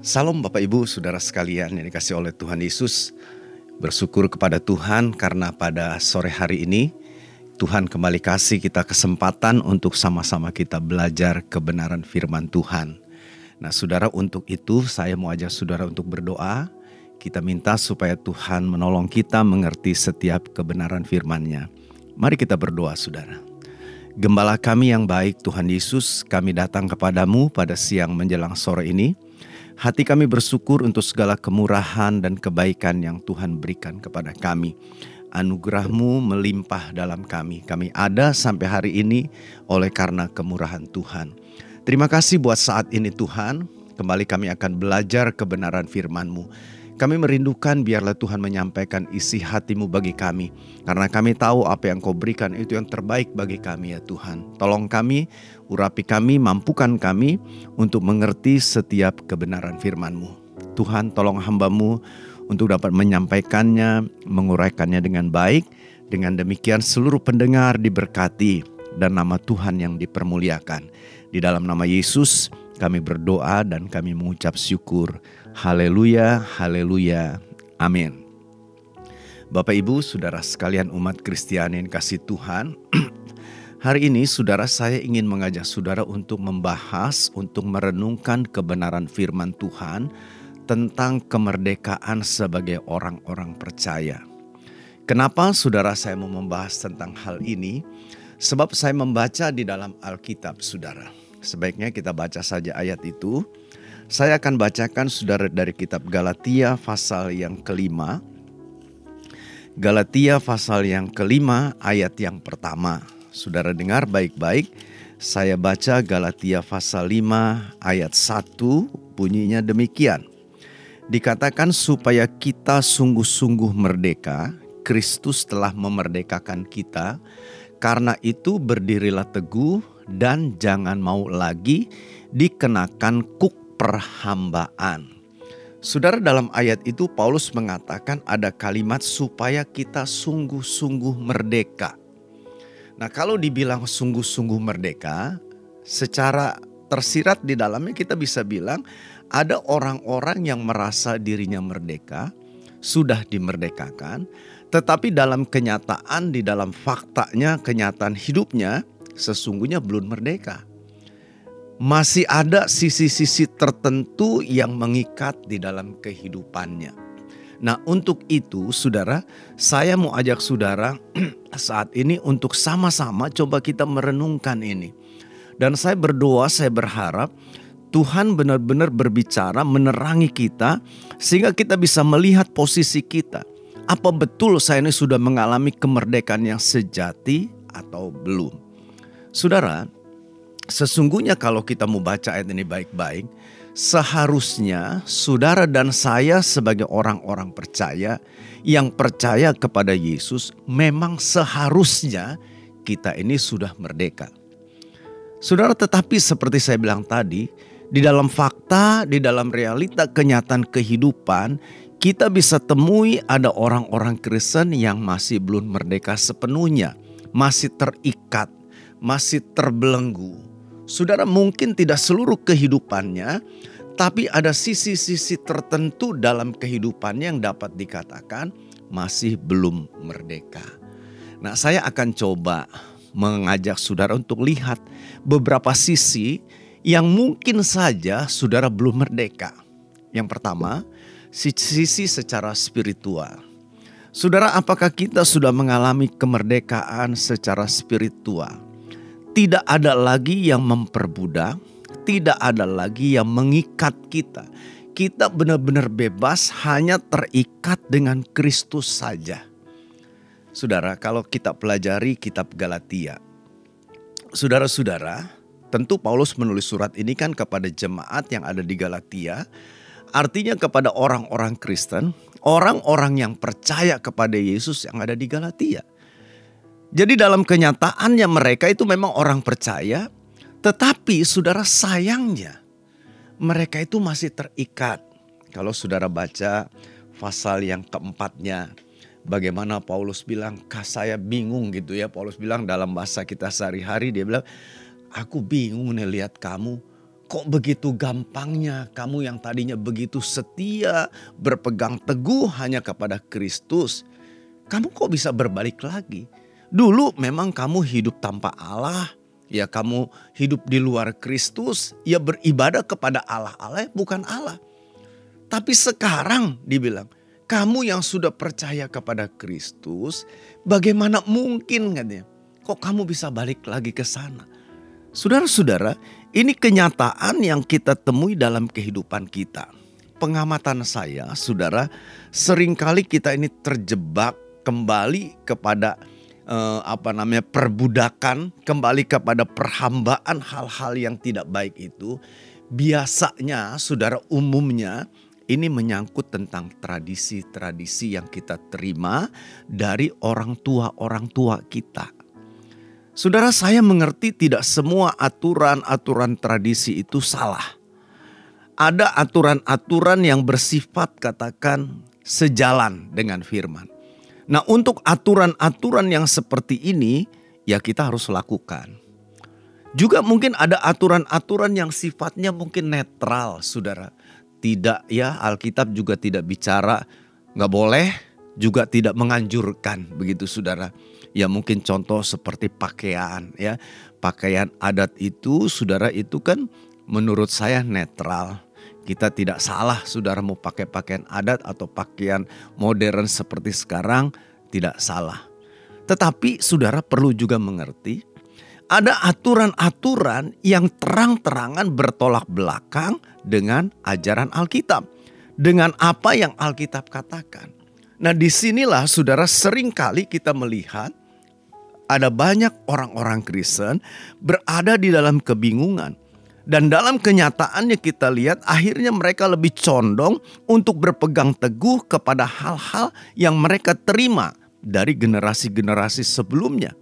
Salam Bapak Ibu, Saudara sekalian yang dikasih oleh Tuhan Yesus. Bersyukur kepada Tuhan karena pada sore hari ini Tuhan kembali kasih kita kesempatan untuk sama-sama kita belajar kebenaran firman Tuhan. Nah saudara untuk itu saya mau ajak saudara untuk berdoa. Kita minta supaya Tuhan menolong kita mengerti setiap kebenaran firman-Nya. Mari kita berdoa saudara. Gembala kami yang baik Tuhan Yesus, kami datang kepadamu pada siang menjelang sore ini. Hati kami bersyukur untuk segala kemurahan dan kebaikan yang Tuhan berikan kepada kami. Anugerahmu melimpah dalam kami. Kami ada sampai hari ini oleh karena kemurahan Tuhan. Terima kasih buat saat ini Tuhan. Kembali kami akan belajar kebenaran firman-Mu. Kami merindukan biarlah Tuhan menyampaikan isi hatimu bagi kami. Karena kami tahu apa yang kau berikan itu yang terbaik bagi kami ya Tuhan. Tolong kami, urapi kami, mampukan kami untuk mengerti setiap kebenaran firman-Mu. Tuhan tolong hambamu untuk dapat menyampaikannya, menguraikannya dengan baik. Dengan demikian seluruh pendengar diberkati dan nama Tuhan yang dipermuliakan. Di dalam nama Yesus kami berdoa dan kami mengucap syukur. Haleluya, haleluya, amin. Bapak Ibu, saudara sekalian umat Kristiani yang kasih Tuhan, hari ini saudara saya ingin mengajak saudara untuk membahas, untuk merenungkan kebenaran firman Tuhan tentang kemerdekaan sebagai orang-orang percaya. Kenapa saudara saya mau membahas tentang hal ini? Sebab saya membaca di dalam Alkitab, saudara. Sebaiknya kita baca saja ayat itu saya akan bacakan saudara dari kitab Galatia pasal yang kelima. Galatia pasal yang kelima ayat yang pertama. Saudara dengar baik-baik. Saya baca Galatia pasal 5 ayat 1 bunyinya demikian. Dikatakan supaya kita sungguh-sungguh merdeka, Kristus telah memerdekakan kita. Karena itu berdirilah teguh dan jangan mau lagi dikenakan kuk perhambaan. Saudara dalam ayat itu Paulus mengatakan ada kalimat supaya kita sungguh-sungguh merdeka. Nah kalau dibilang sungguh-sungguh merdeka, secara tersirat di dalamnya kita bisa bilang ada orang-orang yang merasa dirinya merdeka, sudah dimerdekakan, tetapi dalam kenyataan, di dalam faktanya, kenyataan hidupnya, sesungguhnya belum merdeka masih ada sisi-sisi tertentu yang mengikat di dalam kehidupannya. Nah, untuk itu, saudara, saya mau ajak saudara saat ini untuk sama-sama coba kita merenungkan ini. Dan saya berdoa, saya berharap Tuhan benar-benar berbicara, menerangi kita, sehingga kita bisa melihat posisi kita. Apa betul saya ini sudah mengalami kemerdekaan yang sejati atau belum? Saudara, Sesungguhnya kalau kita mau baca ayat ini baik-baik, seharusnya saudara dan saya sebagai orang-orang percaya yang percaya kepada Yesus memang seharusnya kita ini sudah merdeka. Saudara tetapi seperti saya bilang tadi, di dalam fakta, di dalam realita kenyataan kehidupan, kita bisa temui ada orang-orang Kristen yang masih belum merdeka sepenuhnya, masih terikat, masih terbelenggu, Saudara mungkin tidak seluruh kehidupannya, tapi ada sisi-sisi tertentu dalam kehidupannya yang dapat dikatakan masih belum merdeka. Nah, saya akan coba mengajak saudara untuk lihat beberapa sisi yang mungkin saja saudara belum merdeka. Yang pertama, sisi secara spiritual. Saudara, apakah kita sudah mengalami kemerdekaan secara spiritual? Tidak ada lagi yang memperbudak, tidak ada lagi yang mengikat kita. Kita benar-benar bebas hanya terikat dengan Kristus saja. Saudara, kalau kita pelajari kitab Galatia, saudara-saudara, tentu Paulus menulis surat ini kan kepada jemaat yang ada di Galatia, artinya kepada orang-orang Kristen, orang-orang yang percaya kepada Yesus yang ada di Galatia. Jadi dalam kenyataannya mereka itu memang orang percaya, tetapi saudara sayangnya mereka itu masih terikat. Kalau saudara baca pasal yang keempatnya, bagaimana Paulus bilang, kah saya bingung gitu ya. Paulus bilang dalam bahasa kita sehari-hari, dia bilang, aku bingung nih lihat kamu. kok begitu gampangnya kamu yang tadinya begitu setia berpegang teguh hanya kepada Kristus. Kamu kok bisa berbalik lagi? Dulu memang kamu hidup tanpa Allah, ya kamu hidup di luar Kristus, ya beribadah kepada Allah-Allah bukan Allah. Tapi sekarang dibilang, kamu yang sudah percaya kepada Kristus, bagaimana mungkin katanya? Kok kamu bisa balik lagi ke sana? Saudara-saudara, ini kenyataan yang kita temui dalam kehidupan kita. Pengamatan saya, saudara, sering kali kita ini terjebak kembali kepada eh, apa namanya perbudakan, kembali kepada perhambaan hal-hal yang tidak baik itu. Biasanya, saudara, umumnya ini menyangkut tentang tradisi-tradisi yang kita terima dari orang tua-orang tua kita Saudara saya mengerti tidak semua aturan-aturan tradisi itu salah. Ada aturan-aturan yang bersifat katakan sejalan dengan firman. Nah untuk aturan-aturan yang seperti ini ya kita harus lakukan. Juga mungkin ada aturan-aturan yang sifatnya mungkin netral saudara. Tidak ya Alkitab juga tidak bicara nggak boleh juga tidak menganjurkan begitu saudara Ya mungkin contoh seperti pakaian ya. Pakaian adat itu saudara itu kan menurut saya netral. Kita tidak salah saudara mau pakai pakaian adat atau pakaian modern seperti sekarang tidak salah. Tetapi saudara perlu juga mengerti ada aturan-aturan yang terang-terangan bertolak belakang dengan ajaran Alkitab. Dengan apa yang Alkitab katakan. Nah di sinilah saudara sering kali kita melihat ada banyak orang-orang Kristen berada di dalam kebingungan. Dan dalam kenyataannya kita lihat akhirnya mereka lebih condong untuk berpegang teguh kepada hal-hal yang mereka terima dari generasi-generasi sebelumnya.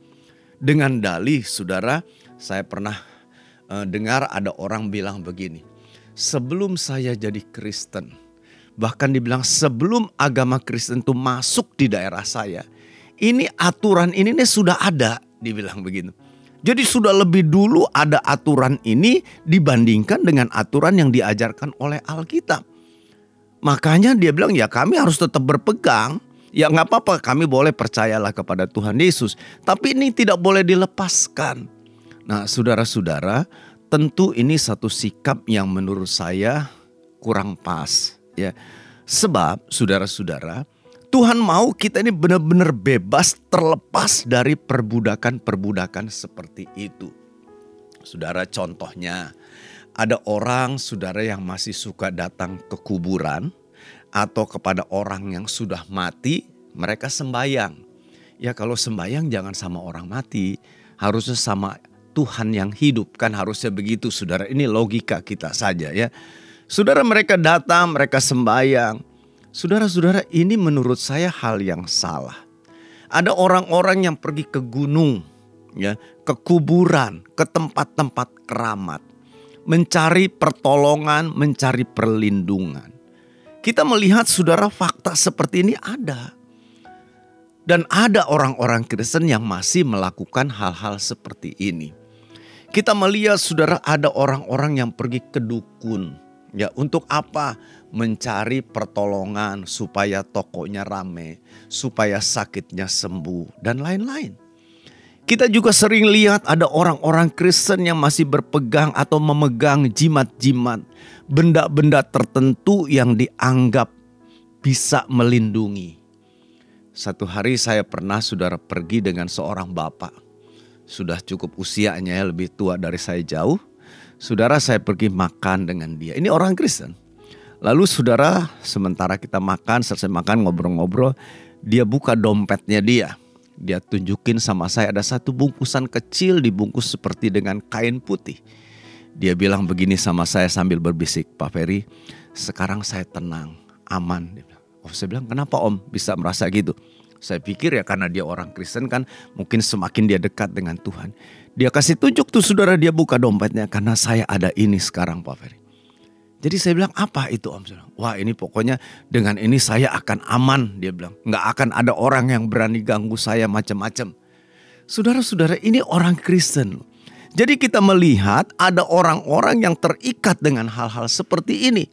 Dengan dalih saudara, saya pernah uh, dengar ada orang bilang begini. Sebelum saya jadi Kristen, bahkan dibilang sebelum agama Kristen itu masuk di daerah saya, ini aturan ini nih sudah ada, dibilang begitu. Jadi sudah lebih dulu ada aturan ini dibandingkan dengan aturan yang diajarkan oleh Alkitab. Makanya dia bilang ya kami harus tetap berpegang. Ya nggak apa-apa kami boleh percayalah kepada Tuhan Yesus. Tapi ini tidak boleh dilepaskan. Nah saudara-saudara tentu ini satu sikap yang menurut saya kurang pas. ya Sebab saudara-saudara Tuhan mau kita ini benar-benar bebas terlepas dari perbudakan-perbudakan seperti itu. Saudara contohnya ada orang saudara yang masih suka datang ke kuburan atau kepada orang yang sudah mati mereka sembayang. Ya kalau sembayang jangan sama orang mati, harusnya sama Tuhan yang hidup kan harusnya begitu saudara. Ini logika kita saja ya. Saudara mereka datang, mereka sembayang. Saudara-saudara, ini menurut saya hal yang salah. Ada orang-orang yang pergi ke gunung, ya, ke kuburan, ke tempat-tempat keramat, mencari pertolongan, mencari perlindungan. Kita melihat saudara fakta seperti ini ada. Dan ada orang-orang Kristen yang masih melakukan hal-hal seperti ini. Kita melihat saudara ada orang-orang yang pergi ke dukun. Ya, untuk apa? mencari pertolongan supaya tokonya rame, supaya sakitnya sembuh, dan lain-lain. Kita juga sering lihat ada orang-orang Kristen yang masih berpegang atau memegang jimat-jimat, benda-benda tertentu yang dianggap bisa melindungi. Satu hari saya pernah saudara pergi dengan seorang bapak. Sudah cukup usianya ya, lebih tua dari saya jauh. Saudara saya pergi makan dengan dia. Ini orang Kristen Lalu saudara, sementara kita makan, selesai makan ngobrol-ngobrol, dia buka dompetnya dia. Dia tunjukin sama saya ada satu bungkusan kecil dibungkus seperti dengan kain putih. Dia bilang begini sama saya sambil berbisik, Pak Ferry, sekarang saya tenang, aman. Oh saya bilang kenapa om bisa merasa gitu? Saya pikir ya karena dia orang Kristen kan mungkin semakin dia dekat dengan Tuhan. Dia kasih tunjuk tuh saudara dia buka dompetnya karena saya ada ini sekarang Pak Ferry. Jadi saya bilang apa itu om? Wah ini pokoknya dengan ini saya akan aman dia bilang. Nggak akan ada orang yang berani ganggu saya macam-macam. Saudara-saudara ini orang Kristen. Jadi kita melihat ada orang-orang yang terikat dengan hal-hal seperti ini.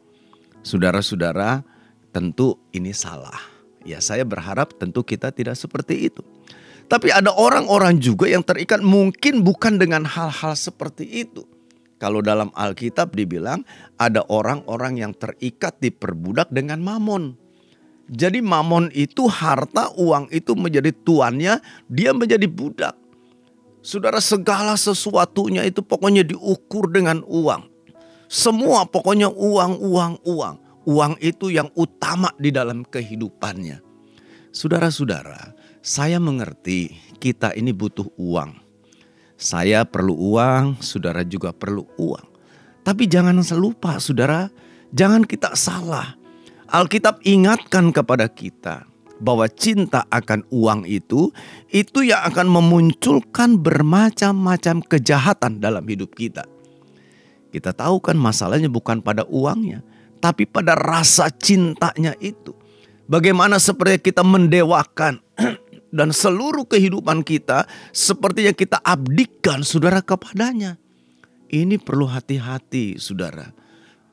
Saudara-saudara, tentu ini salah. Ya, saya berharap tentu kita tidak seperti itu. Tapi ada orang-orang juga yang terikat mungkin bukan dengan hal-hal seperti itu. Kalau dalam Alkitab dibilang ada orang-orang yang terikat diperbudak dengan mamon. Jadi mamon itu harta, uang itu menjadi tuannya, dia menjadi budak. Saudara segala sesuatunya itu pokoknya diukur dengan uang. Semua pokoknya uang, uang, uang. Uang itu yang utama di dalam kehidupannya. Saudara-saudara, saya mengerti kita ini butuh uang. Saya perlu uang, saudara juga perlu uang. Tapi jangan lupa saudara, jangan kita salah. Alkitab ingatkan kepada kita bahwa cinta akan uang itu itu yang akan memunculkan bermacam-macam kejahatan dalam hidup kita. Kita tahu kan masalahnya bukan pada uangnya, tapi pada rasa cintanya itu. Bagaimana seperti kita mendewakan dan seluruh kehidupan kita sepertinya kita abdikan saudara kepadanya. Ini perlu hati-hati saudara.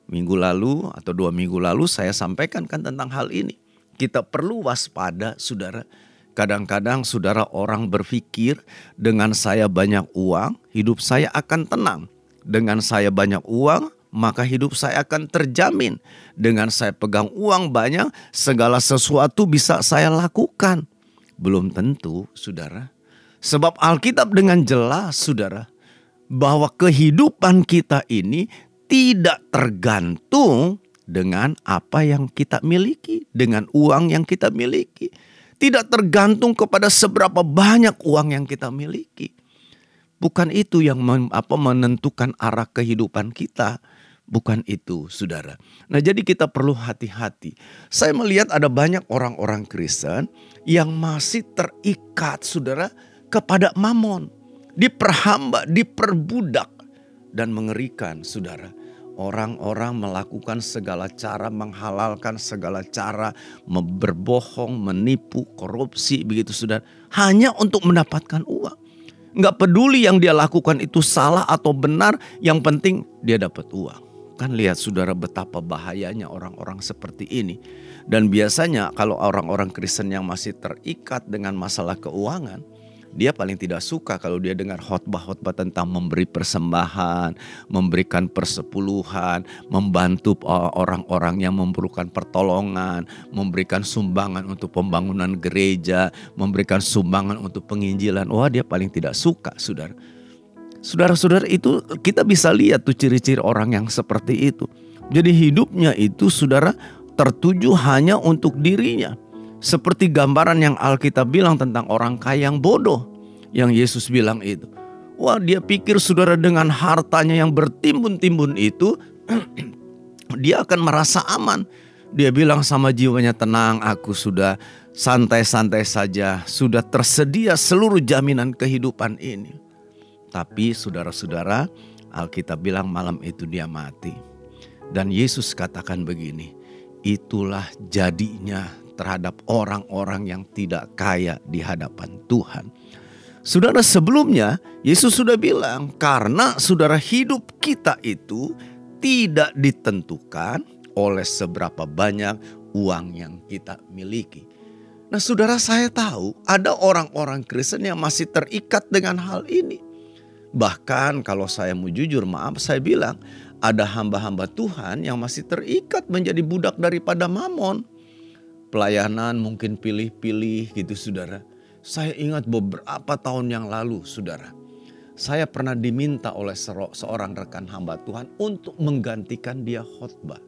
Minggu lalu atau dua minggu lalu saya sampaikan kan tentang hal ini. Kita perlu waspada, saudara. Kadang-kadang saudara orang berpikir dengan saya banyak uang, hidup saya akan tenang. Dengan saya banyak uang, maka hidup saya akan terjamin. Dengan saya pegang uang banyak, segala sesuatu bisa saya lakukan. Belum tentu, saudara. Sebab Alkitab dengan jelas, saudara, bahwa kehidupan kita ini tidak tergantung dengan apa yang kita miliki, dengan uang yang kita miliki. Tidak tergantung kepada seberapa banyak uang yang kita miliki. Bukan itu yang menentukan arah kehidupan kita. Bukan itu, saudara. Nah, jadi kita perlu hati-hati. Saya melihat ada banyak orang-orang Kristen yang masih terikat, saudara, kepada mamon, diperhamba, diperbudak, dan mengerikan, saudara orang-orang melakukan segala cara menghalalkan segala cara berbohong, menipu, korupsi begitu sudah hanya untuk mendapatkan uang. Nggak peduli yang dia lakukan itu salah atau benar, yang penting dia dapat uang. Kan lihat saudara betapa bahayanya orang-orang seperti ini. Dan biasanya kalau orang-orang Kristen yang masih terikat dengan masalah keuangan, dia paling tidak suka kalau dia dengar khotbah-khotbah tentang memberi persembahan, memberikan persepuluhan, membantu orang-orang yang memerlukan pertolongan, memberikan sumbangan untuk pembangunan gereja, memberikan sumbangan untuk penginjilan. Wah, dia paling tidak suka, Saudara. Saudara-saudara itu kita bisa lihat tuh ciri-ciri orang yang seperti itu. Jadi hidupnya itu Saudara tertuju hanya untuk dirinya seperti gambaran yang Alkitab bilang tentang orang kaya yang bodoh. Yang Yesus bilang itu. Wah dia pikir saudara dengan hartanya yang bertimbun-timbun itu. dia akan merasa aman. Dia bilang sama jiwanya tenang aku sudah santai-santai saja. Sudah tersedia seluruh jaminan kehidupan ini. Tapi saudara-saudara Alkitab bilang malam itu dia mati. Dan Yesus katakan begini. Itulah jadinya terhadap orang-orang yang tidak kaya di hadapan Tuhan. Saudara sebelumnya Yesus sudah bilang karena saudara hidup kita itu tidak ditentukan oleh seberapa banyak uang yang kita miliki. Nah saudara saya tahu ada orang-orang Kristen yang masih terikat dengan hal ini. Bahkan kalau saya mau jujur maaf saya bilang ada hamba-hamba Tuhan yang masih terikat menjadi budak daripada mamon pelayanan mungkin pilih-pilih gitu saudara. Saya ingat beberapa tahun yang lalu saudara. Saya pernah diminta oleh seorang rekan hamba Tuhan untuk menggantikan dia khotbah.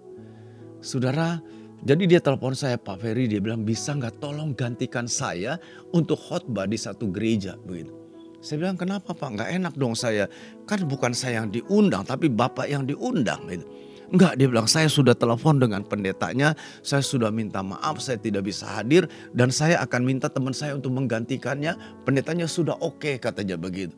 Saudara, jadi dia telepon saya Pak Ferry, dia bilang bisa nggak tolong gantikan saya untuk khotbah di satu gereja begitu. Saya bilang kenapa Pak nggak enak dong saya kan bukan saya yang diundang tapi Bapak yang diundang gitu. Enggak, dia bilang saya sudah telepon dengan pendetanya, saya sudah minta maaf, saya tidak bisa hadir dan saya akan minta teman saya untuk menggantikannya. Pendetanya sudah oke okay, katanya begitu.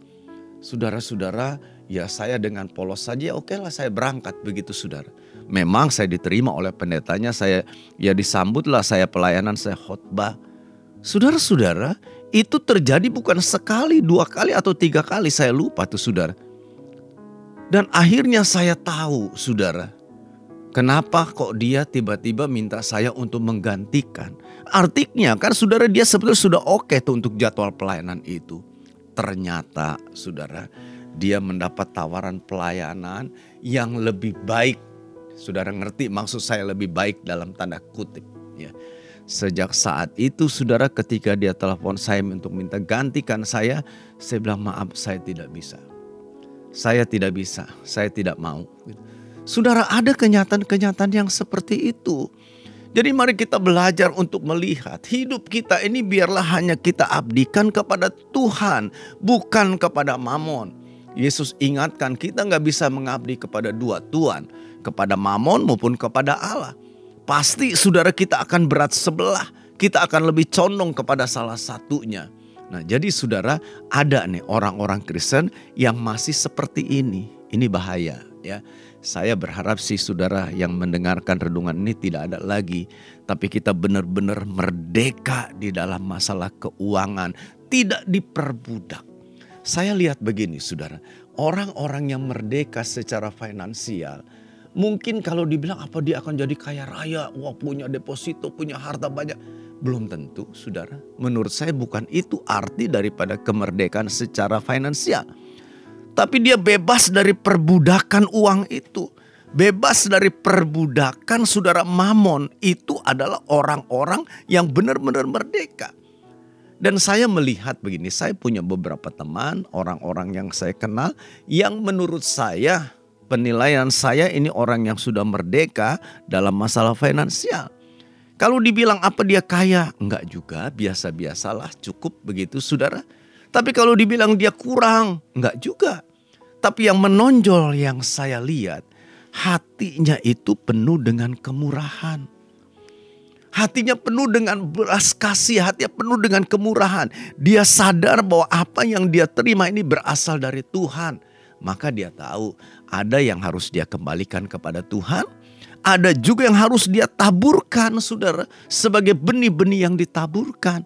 Saudara-saudara, ya saya dengan polos saja oke okay lah saya berangkat begitu saudara. Memang saya diterima oleh pendetanya, saya ya disambutlah saya pelayanan, saya khotbah. Saudara-saudara, itu terjadi bukan sekali, dua kali atau tiga kali saya lupa tuh saudara. Dan akhirnya saya tahu, saudara, kenapa kok dia tiba-tiba minta saya untuk menggantikan. Artinya kan saudara dia sebetulnya sudah oke tuh untuk jadwal pelayanan itu. Ternyata saudara dia mendapat tawaran pelayanan yang lebih baik. Saudara ngerti maksud saya lebih baik dalam tanda kutip. Ya. Sejak saat itu saudara ketika dia telepon saya untuk minta gantikan saya, saya bilang maaf saya tidak bisa. Saya tidak bisa, saya tidak mau. Saudara ada kenyataan-kenyataan yang seperti itu. Jadi mari kita belajar untuk melihat hidup kita ini biarlah hanya kita abdikan kepada Tuhan, bukan kepada mamon. Yesus ingatkan kita nggak bisa mengabdi kepada dua Tuhan, kepada mamon maupun kepada Allah pasti saudara kita akan berat sebelah. Kita akan lebih condong kepada salah satunya. Nah, jadi saudara, ada nih orang-orang Kristen yang masih seperti ini. Ini bahaya ya. Saya berharap sih saudara yang mendengarkan renungan ini tidak ada lagi. Tapi kita benar-benar merdeka di dalam masalah keuangan. Tidak diperbudak. Saya lihat begini saudara. Orang-orang yang merdeka secara finansial Mungkin kalau dibilang apa dia akan jadi kaya raya, wah punya deposito, punya harta banyak. Belum tentu, saudara. Menurut saya bukan itu arti daripada kemerdekaan secara finansial. Tapi dia bebas dari perbudakan uang itu. Bebas dari perbudakan saudara mamon itu adalah orang-orang yang benar-benar merdeka. Dan saya melihat begini, saya punya beberapa teman, orang-orang yang saya kenal yang menurut saya penilaian saya ini orang yang sudah merdeka dalam masalah finansial. Kalau dibilang apa dia kaya, enggak juga, biasa-biasalah, cukup begitu saudara. Tapi kalau dibilang dia kurang, enggak juga. Tapi yang menonjol yang saya lihat, hatinya itu penuh dengan kemurahan. Hatinya penuh dengan belas kasih, hatinya penuh dengan kemurahan. Dia sadar bahwa apa yang dia terima ini berasal dari Tuhan maka dia tahu ada yang harus dia kembalikan kepada Tuhan, ada juga yang harus dia taburkan, saudara, sebagai benih-benih yang ditaburkan.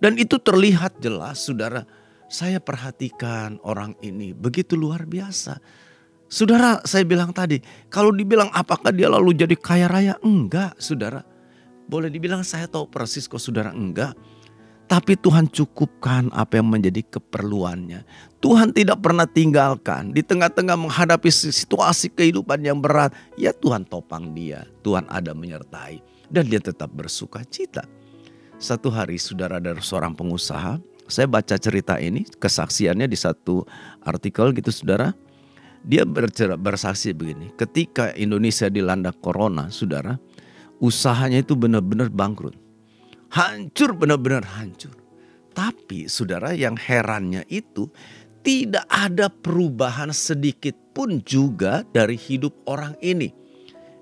Dan itu terlihat jelas, saudara. Saya perhatikan orang ini begitu luar biasa. Saudara, saya bilang tadi, kalau dibilang apakah dia lalu jadi kaya raya? Enggak, saudara. Boleh dibilang saya tahu persis kok saudara enggak. Tapi Tuhan cukupkan apa yang menjadi keperluannya. Tuhan tidak pernah tinggalkan di tengah-tengah menghadapi situasi kehidupan yang berat. Ya Tuhan topang dia, Tuhan ada menyertai. Dan dia tetap bersuka cita. Satu hari saudara dari seorang pengusaha, saya baca cerita ini, kesaksiannya di satu artikel gitu saudara. Dia bersaksi begini, ketika Indonesia dilanda corona saudara, usahanya itu benar-benar bangkrut Hancur benar-benar hancur. Tapi saudara yang herannya itu tidak ada perubahan sedikit pun juga dari hidup orang ini.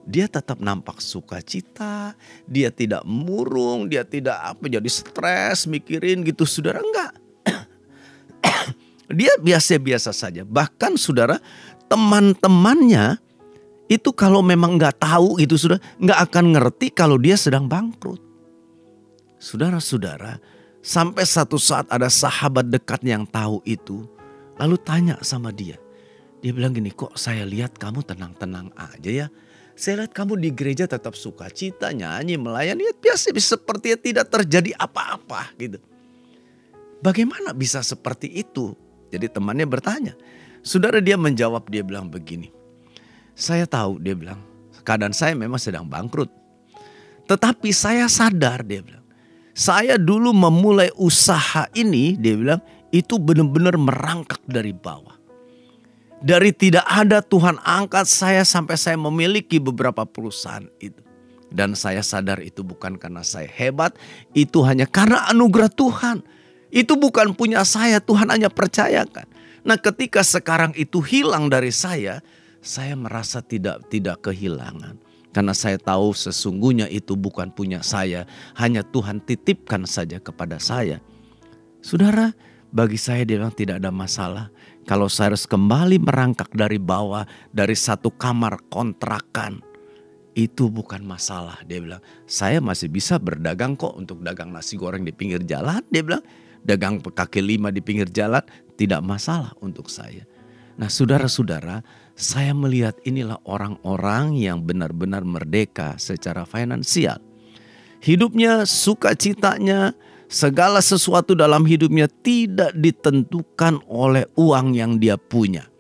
Dia tetap nampak sukacita, dia tidak murung, dia tidak apa jadi stres mikirin gitu saudara enggak. dia biasa-biasa saja. Bahkan saudara teman-temannya itu kalau memang nggak tahu itu sudah nggak akan ngerti kalau dia sedang bangkrut. Saudara-saudara, sampai satu saat ada sahabat dekat yang tahu itu, lalu tanya sama dia. Dia bilang gini, kok saya lihat kamu tenang-tenang aja ya. Saya lihat kamu di gereja tetap suka cita, nyanyi, melayani, ya biasa sepertinya tidak terjadi apa-apa gitu. Bagaimana bisa seperti itu? Jadi temannya bertanya. Saudara dia menjawab, dia bilang begini. Saya tahu, dia bilang, keadaan saya memang sedang bangkrut. Tetapi saya sadar, dia bilang saya dulu memulai usaha ini, dia bilang, itu benar-benar merangkak dari bawah. Dari tidak ada Tuhan angkat saya sampai saya memiliki beberapa perusahaan itu. Dan saya sadar itu bukan karena saya hebat, itu hanya karena anugerah Tuhan. Itu bukan punya saya, Tuhan hanya percayakan. Nah, ketika sekarang itu hilang dari saya, saya merasa tidak tidak kehilangan. Karena saya tahu sesungguhnya itu bukan punya saya, hanya Tuhan titipkan saja kepada saya. Saudara, bagi saya dia bilang tidak ada masalah. Kalau saya harus kembali merangkak dari bawah, dari satu kamar kontrakan, itu bukan masalah. Dia bilang, saya masih bisa berdagang kok untuk dagang nasi goreng di pinggir jalan. Dia bilang, dagang kaki lima di pinggir jalan tidak masalah untuk saya. Nah, saudara-saudara, saya melihat inilah orang-orang yang benar-benar merdeka secara finansial. Hidupnya, sukacitanya, segala sesuatu dalam hidupnya tidak ditentukan oleh uang yang dia punya.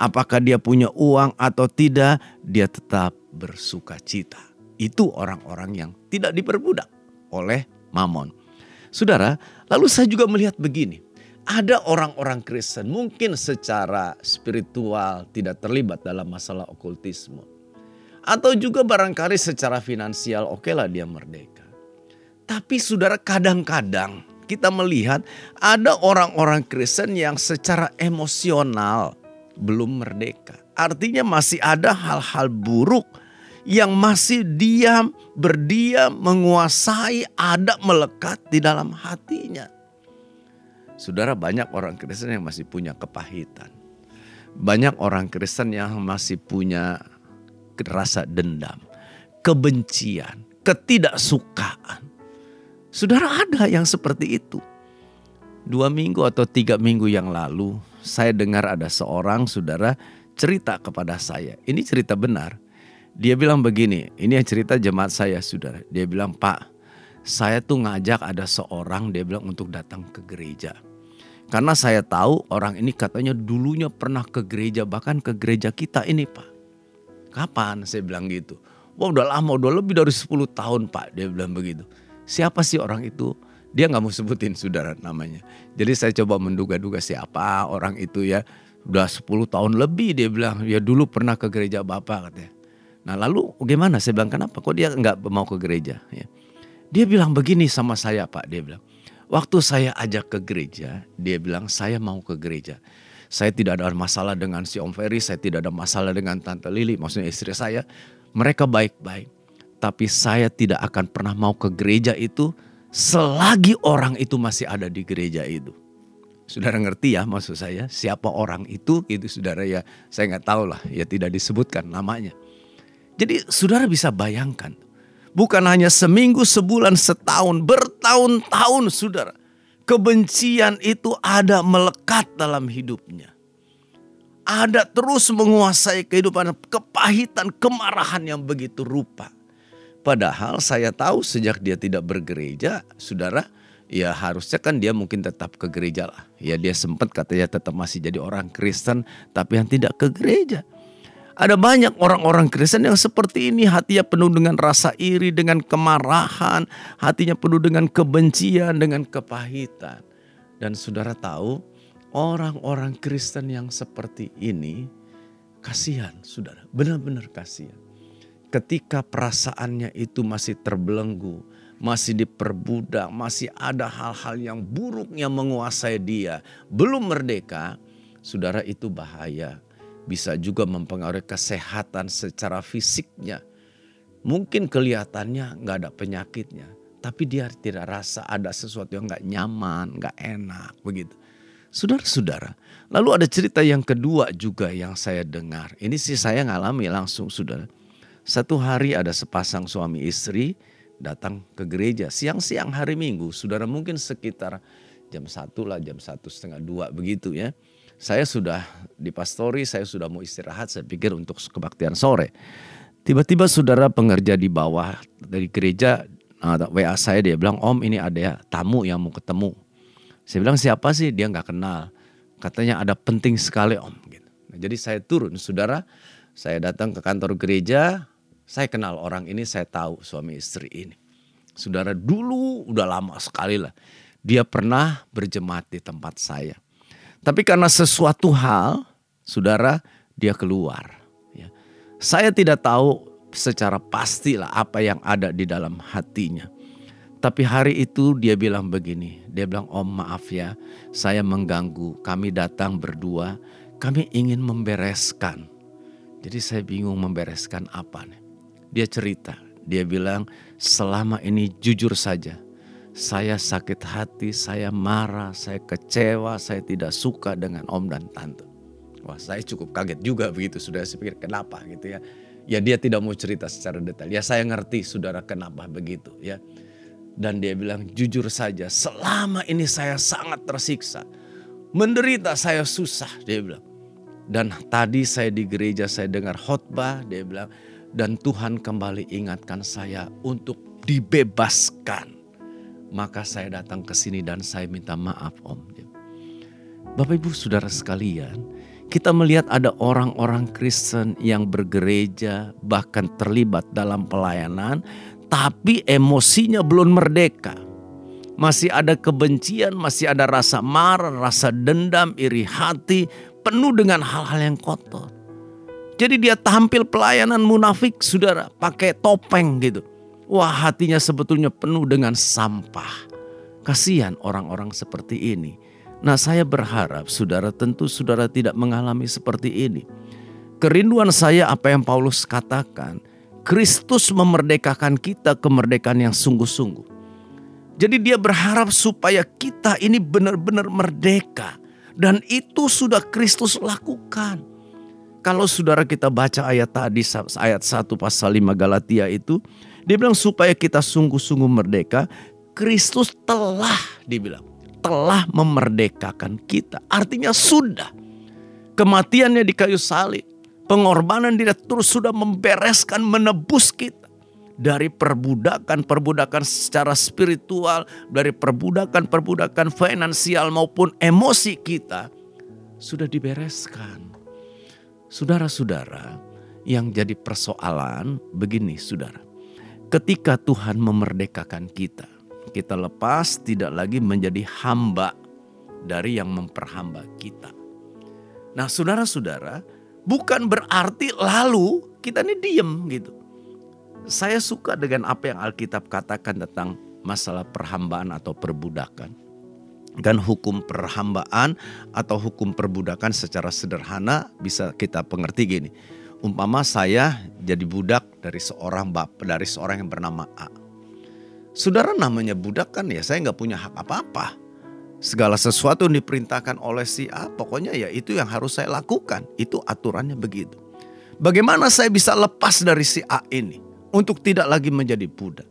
Apakah dia punya uang atau tidak, dia tetap bersuka cita. Itu orang-orang yang tidak diperbudak oleh mamon. Saudara, lalu saya juga melihat begini. Ada orang-orang Kristen mungkin secara spiritual tidak terlibat dalam masalah okultisme. Atau juga barangkali secara finansial oke okay lah dia merdeka. Tapi saudara kadang-kadang kita melihat ada orang-orang Kristen yang secara emosional belum merdeka. Artinya masih ada hal-hal buruk yang masih diam, berdiam, menguasai, ada melekat di dalam hatinya. Saudara banyak orang Kristen yang masih punya kepahitan. Banyak orang Kristen yang masih punya rasa dendam, kebencian, ketidaksukaan. Saudara ada yang seperti itu. Dua minggu atau tiga minggu yang lalu saya dengar ada seorang saudara cerita kepada saya. Ini cerita benar. Dia bilang begini, ini yang cerita jemaat saya saudara. Dia bilang Pak, saya tuh ngajak ada seorang dia bilang untuk datang ke gereja. Karena saya tahu orang ini katanya dulunya pernah ke gereja, bahkan ke gereja kita ini Pak. Kapan? Saya bilang gitu. Wah udah lama, udah lebih dari 10 tahun Pak. Dia bilang begitu. Siapa sih orang itu? Dia nggak mau sebutin saudara namanya. Jadi saya coba menduga-duga siapa orang itu ya. Udah 10 tahun lebih dia bilang. Ya dulu pernah ke gereja Bapak katanya. Nah lalu gimana? Saya bilang kenapa? Kok dia nggak mau ke gereja? Ya. Dia bilang begini sama saya Pak. Dia bilang Waktu saya ajak ke gereja, dia bilang saya mau ke gereja. Saya tidak ada masalah dengan si Om Ferry, saya tidak ada masalah dengan Tante Lili, maksudnya istri saya. Mereka baik-baik. Tapi saya tidak akan pernah mau ke gereja itu selagi orang itu masih ada di gereja itu. Saudara ngerti ya maksud saya siapa orang itu itu saudara ya saya nggak tahu lah ya tidak disebutkan namanya. Jadi saudara bisa bayangkan Bukan hanya seminggu, sebulan, setahun, bertahun-tahun saudara. Kebencian itu ada melekat dalam hidupnya. Ada terus menguasai kehidupan, kepahitan, kemarahan yang begitu rupa. Padahal saya tahu sejak dia tidak bergereja, saudara, ya harusnya kan dia mungkin tetap ke gereja lah. Ya dia sempat katanya tetap masih jadi orang Kristen, tapi yang tidak ke gereja. Ada banyak orang-orang Kristen yang seperti ini hatinya penuh dengan rasa iri, dengan kemarahan, hatinya penuh dengan kebencian, dengan kepahitan. Dan saudara tahu, orang-orang Kristen yang seperti ini kasihan, saudara, benar-benar kasihan. Ketika perasaannya itu masih terbelenggu, masih diperbudak, masih ada hal-hal yang buruk yang menguasai dia, belum merdeka, saudara itu bahaya bisa juga mempengaruhi kesehatan secara fisiknya. Mungkin kelihatannya nggak ada penyakitnya, tapi dia tidak rasa ada sesuatu yang nggak nyaman, nggak enak begitu. Saudara-saudara, lalu ada cerita yang kedua juga yang saya dengar. Ini sih saya ngalami langsung, saudara. Satu hari ada sepasang suami istri datang ke gereja siang-siang hari Minggu. Saudara mungkin sekitar jam satu lah, jam satu setengah dua begitu ya saya sudah di pastori, saya sudah mau istirahat, saya pikir untuk kebaktian sore. Tiba-tiba saudara pengerja di bawah dari gereja WA saya dia bilang, Om ini ada tamu yang mau ketemu. Saya bilang siapa sih? Dia nggak kenal. Katanya ada penting sekali Om. Gitu. Nah, jadi saya turun, saudara. Saya datang ke kantor gereja, saya kenal orang ini, saya tahu suami istri ini. Saudara dulu udah lama sekali lah. Dia pernah berjemaat di tempat saya. Tapi karena sesuatu hal, saudara, dia keluar. Ya. Saya tidak tahu secara pastilah apa yang ada di dalam hatinya. Tapi hari itu dia bilang begini, dia bilang om maaf ya saya mengganggu, kami datang berdua, kami ingin membereskan. Jadi saya bingung membereskan apa nih. Dia cerita, dia bilang selama ini jujur saja saya sakit hati, saya marah, saya kecewa, saya tidak suka dengan om dan tante. Wah saya cukup kaget juga begitu, sudah saya pikir kenapa gitu ya. Ya dia tidak mau cerita secara detail. Ya saya ngerti saudara kenapa begitu ya. Dan dia bilang jujur saja selama ini saya sangat tersiksa. Menderita saya susah dia bilang. Dan tadi saya di gereja saya dengar khotbah, dia bilang, dan Tuhan kembali ingatkan saya untuk dibebaskan. Maka saya datang ke sini dan saya minta maaf Om. Bapak Ibu Saudara sekalian, kita melihat ada orang-orang Kristen yang bergereja bahkan terlibat dalam pelayanan tapi emosinya belum merdeka. Masih ada kebencian, masih ada rasa marah, rasa dendam, iri hati, penuh dengan hal-hal yang kotor. Jadi dia tampil pelayanan munafik, saudara, pakai topeng gitu. Wah hatinya sebetulnya penuh dengan sampah. Kasihan orang-orang seperti ini. Nah saya berharap saudara tentu saudara tidak mengalami seperti ini. Kerinduan saya apa yang Paulus katakan. Kristus memerdekakan kita kemerdekaan yang sungguh-sungguh. Jadi dia berharap supaya kita ini benar-benar merdeka. Dan itu sudah Kristus lakukan. Kalau saudara kita baca ayat tadi ayat 1 pasal 5 Galatia itu. Dia bilang supaya kita sungguh-sungguh merdeka. Kristus telah dibilang telah memerdekakan kita. Artinya sudah. Kematiannya di kayu salib. Pengorbanan dia terus sudah membereskan, menebus kita. Dari perbudakan-perbudakan secara spiritual, dari perbudakan-perbudakan finansial maupun emosi kita. Sudah dibereskan. Saudara-saudara, yang jadi persoalan begini saudara. Ketika Tuhan memerdekakan kita, kita lepas tidak lagi menjadi hamba dari yang memperhamba kita. Nah, saudara-saudara, bukan berarti lalu kita ini diem gitu. Saya suka dengan apa yang Alkitab katakan tentang masalah perhambaan atau perbudakan. Dan hukum perhambaan atau hukum perbudakan secara sederhana bisa kita pengerti gini. Umpama saya jadi budak dari seorang bapak, dari seorang yang bernama A. Saudara namanya budak kan ya saya nggak punya hak apa-apa. Segala sesuatu yang diperintahkan oleh si A pokoknya ya itu yang harus saya lakukan. Itu aturannya begitu. Bagaimana saya bisa lepas dari si A ini untuk tidak lagi menjadi budak?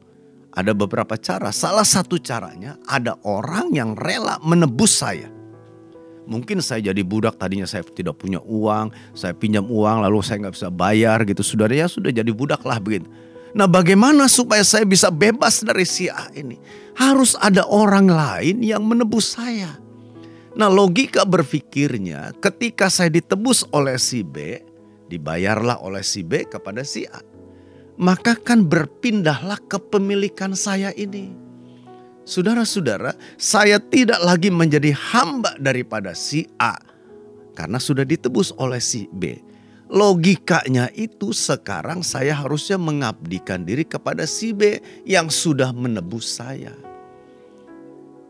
Ada beberapa cara. Salah satu caranya ada orang yang rela menebus saya. Mungkin saya jadi budak tadinya saya tidak punya uang, saya pinjam uang lalu saya nggak bisa bayar gitu. Saudara ya sudah jadi budak lah begitu. Nah bagaimana supaya saya bisa bebas dari si A ini? Harus ada orang lain yang menebus saya. Nah logika berpikirnya ketika saya ditebus oleh si B, dibayarlah oleh si B kepada si A. Maka kan berpindahlah kepemilikan saya ini. Saudara-saudara, saya tidak lagi menjadi hamba daripada si A. Karena sudah ditebus oleh si B Logikanya itu sekarang saya harusnya mengabdikan diri kepada si B yang sudah menebus saya.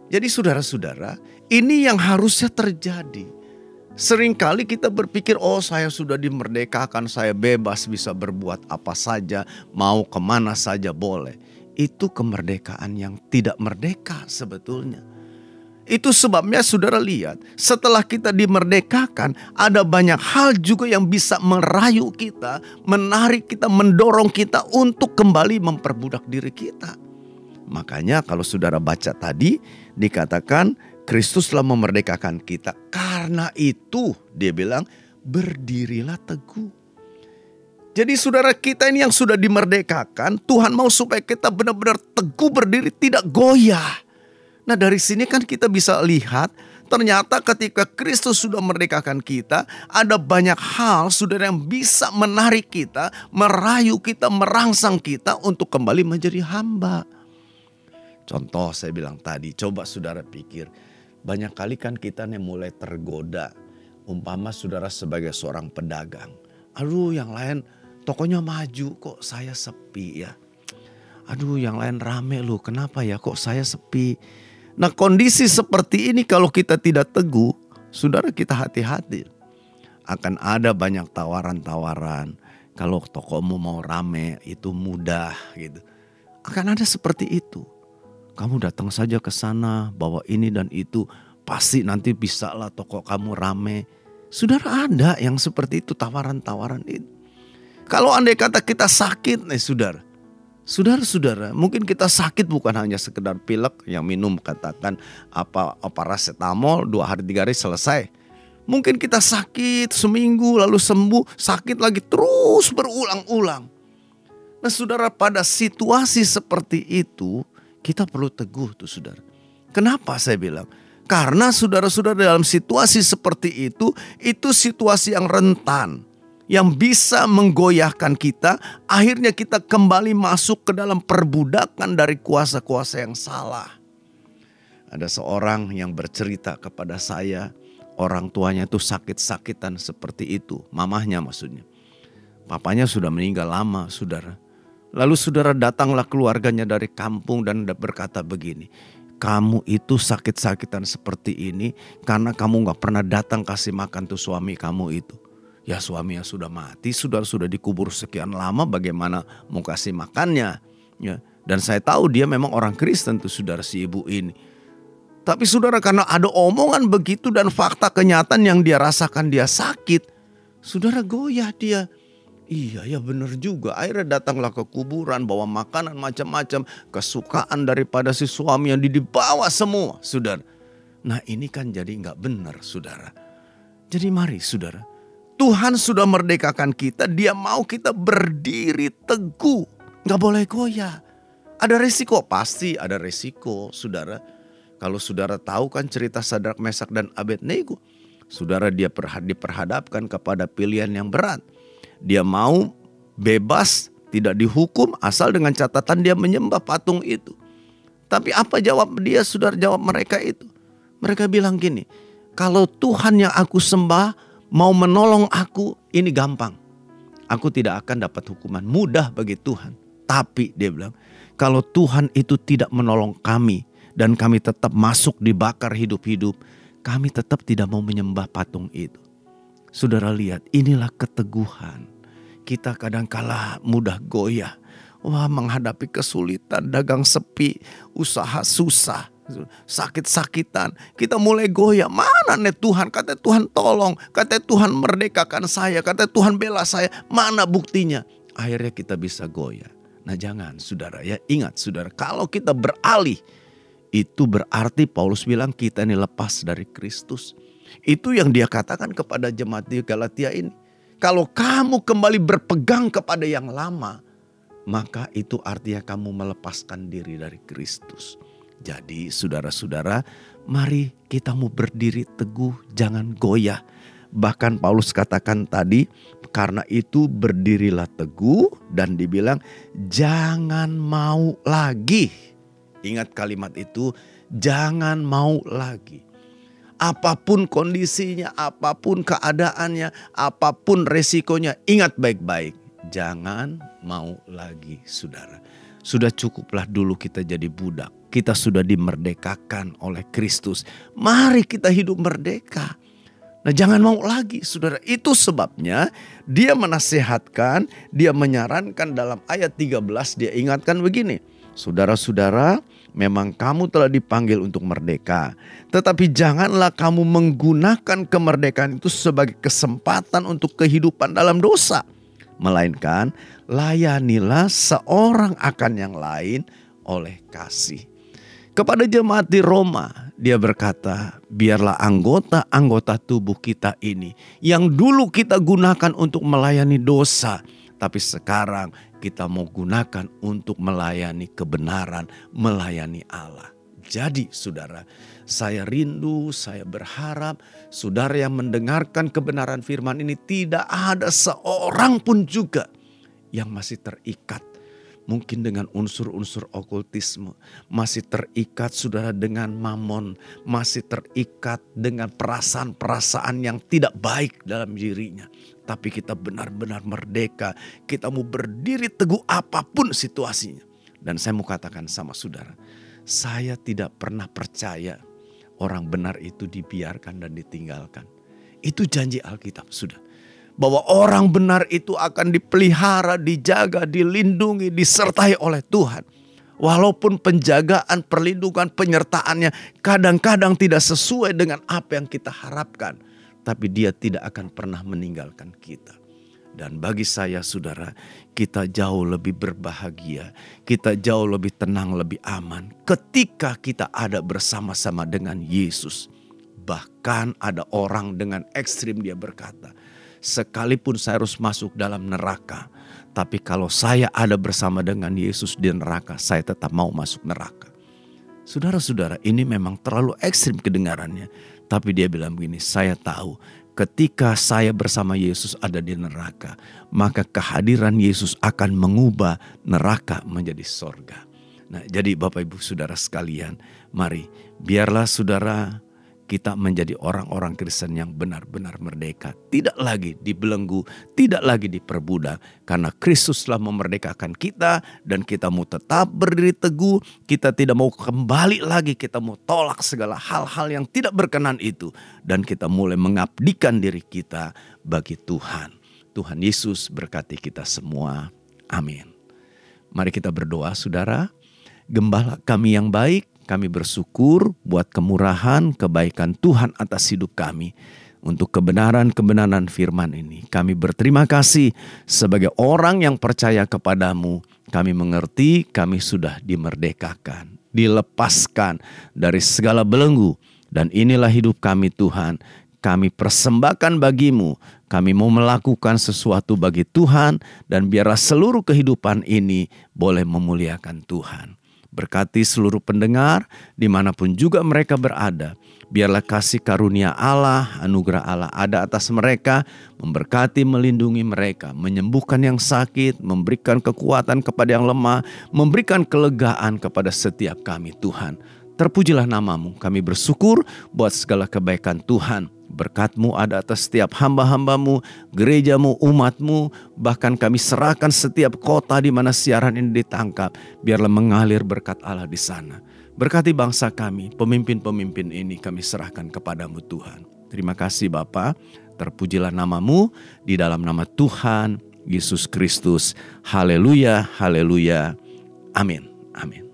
Jadi saudara-saudara, ini yang harusnya terjadi. Seringkali kita berpikir, oh saya sudah dimerdekakan, saya bebas bisa berbuat apa saja, mau ke mana saja boleh. Itu kemerdekaan yang tidak merdeka sebetulnya. Itu sebabnya saudara lihat, setelah kita dimerdekakan, ada banyak hal juga yang bisa merayu kita, menarik kita, mendorong kita untuk kembali memperbudak diri kita. Makanya kalau saudara baca tadi, dikatakan Kristus telah memerdekakan kita. Karena itu dia bilang, berdirilah teguh. Jadi saudara kita ini yang sudah dimerdekakan, Tuhan mau supaya kita benar-benar teguh berdiri, tidak goyah Nah dari sini kan kita bisa lihat ternyata ketika Kristus sudah merdekakan kita, ada banyak hal saudara yang bisa menarik kita, merayu kita, merangsang kita untuk kembali menjadi hamba. Contoh saya bilang tadi, coba saudara pikir, banyak kali kan kita nih mulai tergoda. Umpama saudara sebagai seorang pedagang. Aduh yang lain tokonya maju kok saya sepi ya. Aduh yang lain rame loh kenapa ya kok saya sepi Nah kondisi seperti ini kalau kita tidak teguh, saudara kita hati-hati. Akan ada banyak tawaran-tawaran. Kalau tokomu mau rame itu mudah gitu. Akan ada seperti itu. Kamu datang saja ke sana bawa ini dan itu. Pasti nanti bisa lah toko kamu rame. Saudara ada yang seperti itu tawaran-tawaran itu. Kalau andai kata kita sakit nih saudara Saudara-saudara, mungkin kita sakit bukan hanya sekedar pilek yang minum katakan apa paracetamol dua hari tiga hari selesai. Mungkin kita sakit seminggu lalu sembuh, sakit lagi terus berulang-ulang. Nah saudara pada situasi seperti itu kita perlu teguh tuh saudara. Kenapa saya bilang? Karena saudara-saudara dalam situasi seperti itu, itu situasi yang rentan. Yang bisa menggoyahkan kita, akhirnya kita kembali masuk ke dalam perbudakan dari kuasa-kuasa yang salah. Ada seorang yang bercerita kepada saya, orang tuanya itu sakit-sakitan seperti itu, mamahnya maksudnya. Papanya sudah meninggal lama, saudara. Lalu saudara datanglah keluarganya dari kampung dan berkata begini, kamu itu sakit-sakitan seperti ini karena kamu gak pernah datang kasih makan tuh suami kamu itu. Ya suami yang sudah mati, sudah sudah dikubur sekian lama bagaimana mau kasih makannya. Ya. Dan saya tahu dia memang orang Kristen tuh saudara si ibu ini. Tapi saudara karena ada omongan begitu dan fakta kenyataan yang dia rasakan dia sakit. Saudara goyah dia. Iya ya benar juga. Akhirnya datanglah ke kuburan bawa makanan macam-macam. Kesukaan daripada si suami yang dibawa semua saudara. Nah ini kan jadi nggak benar saudara. Jadi mari saudara. Tuhan sudah merdekakan kita. Dia mau kita berdiri teguh. Nggak boleh goyah. Ada resiko? Pasti ada resiko saudara kalau saudara tahu kan cerita Sadrak Mesak dan Abednego. Saudara dia diperhadapkan kepada pilihan yang berat. Dia mau bebas, tidak dihukum asal dengan catatan dia menyembah patung itu. Tapi apa jawab dia, saudara jawab mereka itu? Mereka bilang gini, kalau Tuhan yang aku sembah mau menolong aku, ini gampang. Aku tidak akan dapat hukuman mudah bagi Tuhan. Tapi dia bilang, kalau Tuhan itu tidak menolong kami, dan kami tetap masuk dibakar hidup-hidup, kami tetap tidak mau menyembah patung itu. Saudara lihat, inilah keteguhan. Kita kadang-kala mudah goyah. Wah menghadapi kesulitan, dagang sepi, usaha susah, sakit-sakitan. Kita mulai goyah, mana nih Tuhan? Kata Tuhan tolong, kata Tuhan merdekakan saya, kata Tuhan bela saya. Mana buktinya? Akhirnya kita bisa goyah. Nah jangan saudara ya, ingat saudara, kalau kita beralih itu berarti Paulus bilang kita ini lepas dari Kristus. Itu yang dia katakan kepada jemaat di Galatia ini. Kalau kamu kembali berpegang kepada yang lama, maka itu artinya kamu melepaskan diri dari Kristus. Jadi saudara-saudara, mari kita mau berdiri teguh, jangan goyah. Bahkan Paulus katakan tadi, karena itu berdirilah teguh dan dibilang jangan mau lagi Ingat kalimat itu, jangan mau lagi. Apa pun kondisinya, apa pun keadaannya, apa pun resikonya, ingat baik-baik. Jangan mau lagi, saudara. Sudah cukuplah dulu kita jadi budak. Kita sudah dimerdekakan oleh Kristus. Mari kita hidup merdeka. Nah jangan mau lagi saudara. Itu sebabnya dia menasehatkan, dia menyarankan dalam ayat 13 dia ingatkan begini. Saudara-saudara, memang kamu telah dipanggil untuk merdeka, tetapi janganlah kamu menggunakan kemerdekaan itu sebagai kesempatan untuk kehidupan dalam dosa, melainkan layanilah seorang akan yang lain oleh kasih. Kepada jemaat di Roma, dia berkata, "Biarlah anggota-anggota tubuh kita ini yang dulu kita gunakan untuk melayani dosa, tapi sekarang kita mau gunakan untuk melayani kebenaran, melayani Allah. Jadi saudara, saya rindu, saya berharap saudara yang mendengarkan kebenaran firman ini tidak ada seorang pun juga yang masih terikat mungkin dengan unsur-unsur okultisme, masih terikat saudara dengan mamon, masih terikat dengan perasaan-perasaan yang tidak baik dalam dirinya. Tapi kita benar-benar merdeka, kita mau berdiri teguh apa pun situasinya. Dan saya mau katakan sama saudara, saya tidak pernah percaya orang benar itu dibiarkan dan ditinggalkan. Itu janji Alkitab sudah bahwa orang benar itu akan dipelihara, dijaga, dilindungi, disertai oleh Tuhan. Walaupun penjagaan, perlindungan, penyertaannya kadang-kadang tidak sesuai dengan apa yang kita harapkan, tapi Dia tidak akan pernah meninggalkan kita. Dan bagi saya, saudara, kita jauh lebih berbahagia, kita jauh lebih tenang, lebih aman ketika kita ada bersama-sama dengan Yesus. Bahkan ada orang dengan ekstrim dia berkata, sekalipun saya harus masuk dalam neraka, tapi kalau saya ada bersama dengan Yesus di neraka, saya tetap mau masuk neraka. Saudara-saudara, ini memang terlalu ekstrim kedengarannya. Tapi dia bilang begini, saya tahu ketika saya bersama Yesus ada di neraka, maka kehadiran Yesus akan mengubah neraka menjadi sorga. Nah, jadi Bapak Ibu Saudara sekalian, mari biarlah saudara kita menjadi orang-orang Kristen yang benar-benar merdeka. Tidak lagi dibelenggu, tidak lagi diperbudak. Karena Kristus telah memerdekakan kita dan kita mau tetap berdiri teguh. Kita tidak mau kembali lagi, kita mau tolak segala hal-hal yang tidak berkenan itu. Dan kita mulai mengabdikan diri kita bagi Tuhan. Tuhan Yesus berkati kita semua. Amin. Mari kita berdoa saudara. Gembala kami yang baik, kami bersyukur buat kemurahan, kebaikan Tuhan atas hidup kami. Untuk kebenaran-kebenaran firman ini, kami berterima kasih sebagai orang yang percaya kepadamu. Kami mengerti kami sudah dimerdekakan, dilepaskan dari segala belenggu. Dan inilah hidup kami Tuhan. Kami persembahkan bagimu. Kami mau melakukan sesuatu bagi Tuhan dan biarlah seluruh kehidupan ini boleh memuliakan Tuhan. Berkati seluruh pendengar di mana pun juga mereka berada. Biarlah kasih karunia Allah, anugerah Allah ada atas mereka, memberkati, melindungi mereka, menyembuhkan yang sakit, memberikan kekuatan kepada yang lemah, memberikan kelegaan kepada setiap kami Tuhan. Terpujilah namamu, kami bersyukur buat segala kebaikan Tuhan Berkatmu ada atas setiap hamba-hambamu, gerejamu, umatmu, bahkan kami serahkan setiap kota di mana siaran ini ditangkap, biarlah mengalir berkat Allah di sana. Berkati bangsa kami, pemimpin-pemimpin ini kami serahkan kepadamu Tuhan. Terima kasih Bapa, terpujilah namamu di dalam nama Tuhan Yesus Kristus. Haleluya, haleluya. Amin, amin.